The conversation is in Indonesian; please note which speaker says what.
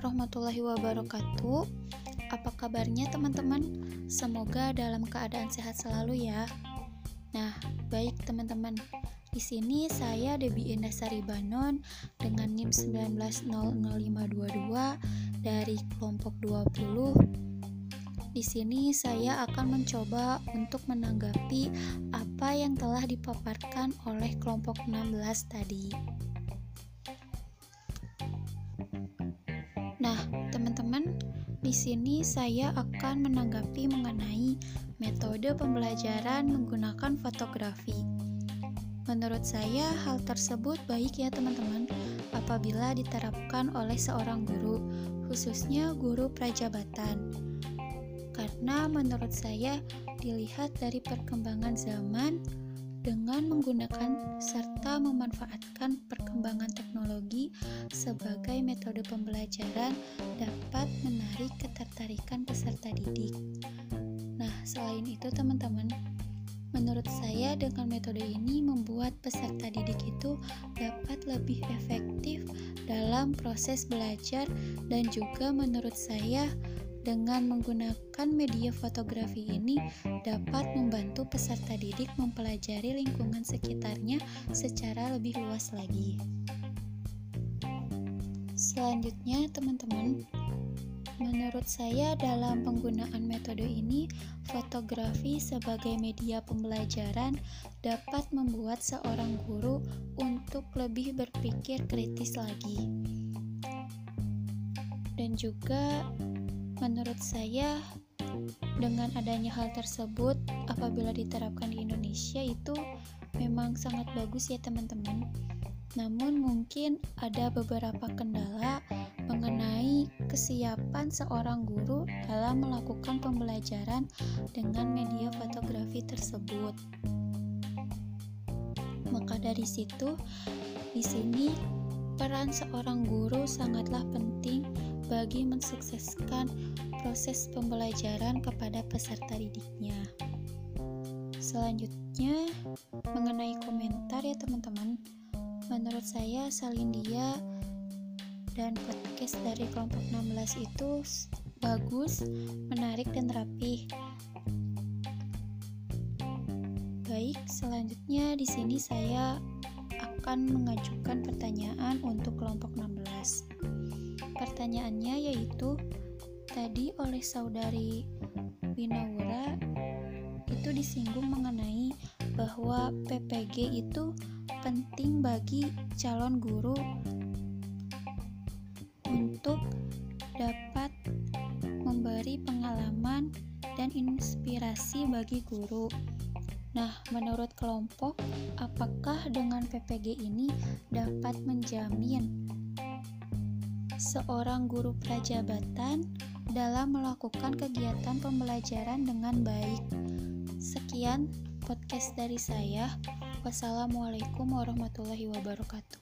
Speaker 1: warahmatullahi wabarakatuh. Apa kabarnya teman-teman? Semoga dalam keadaan sehat selalu ya. Nah, baik teman-teman. Di sini saya Debi Indasari Banon dengan NIM 1900522 dari kelompok 20. Di sini saya akan mencoba untuk menanggapi apa yang telah dipaparkan oleh kelompok 16 tadi. Di sini saya akan menanggapi mengenai metode pembelajaran menggunakan fotografi. Menurut saya, hal tersebut baik ya, teman-teman, apabila diterapkan oleh seorang guru, khususnya guru prajabatan. Karena menurut saya, dilihat dari perkembangan zaman, dengan menggunakan serta memanfaatkan perkembangan teknologi sebagai metode pembelajaran dapat ketertarikan peserta didik. Nah, selain itu teman-teman, menurut saya dengan metode ini membuat peserta didik itu dapat lebih efektif dalam proses belajar dan juga menurut saya dengan menggunakan media fotografi ini dapat membantu peserta didik mempelajari lingkungan sekitarnya secara lebih luas lagi. Selanjutnya, teman-teman, menurut saya dalam penggunaan metode ini, fotografi sebagai media pembelajaran dapat membuat seorang guru untuk lebih berpikir kritis lagi. Dan juga Menurut saya, dengan adanya hal tersebut, apabila diterapkan di Indonesia itu memang sangat bagus ya teman-teman. Namun mungkin ada beberapa kendala mengenai kesiapan seorang guru dalam melakukan pembelajaran dengan media fotografi tersebut. Maka dari situ, di sini peran seorang guru sangatlah penting bagi mensukseskan proses pembelajaran kepada peserta didiknya. Selanjutnya, mengenai komentar ya teman-teman. Menurut saya Salindia dan podcast dari kelompok 16 itu bagus, menarik dan rapi. Baik, selanjutnya di sini saya akan mengajukan pertanyaan untuk kelompok 16. Pertanyaannya yaitu tadi oleh saudari Winawura itu disinggung mengenai bahwa PPG itu penting bagi calon guru dan inspirasi bagi guru. Nah, menurut kelompok, apakah dengan PPG ini dapat menjamin seorang guru prajabatan dalam melakukan kegiatan pembelajaran dengan baik. Sekian podcast dari saya. Wassalamualaikum warahmatullahi wabarakatuh.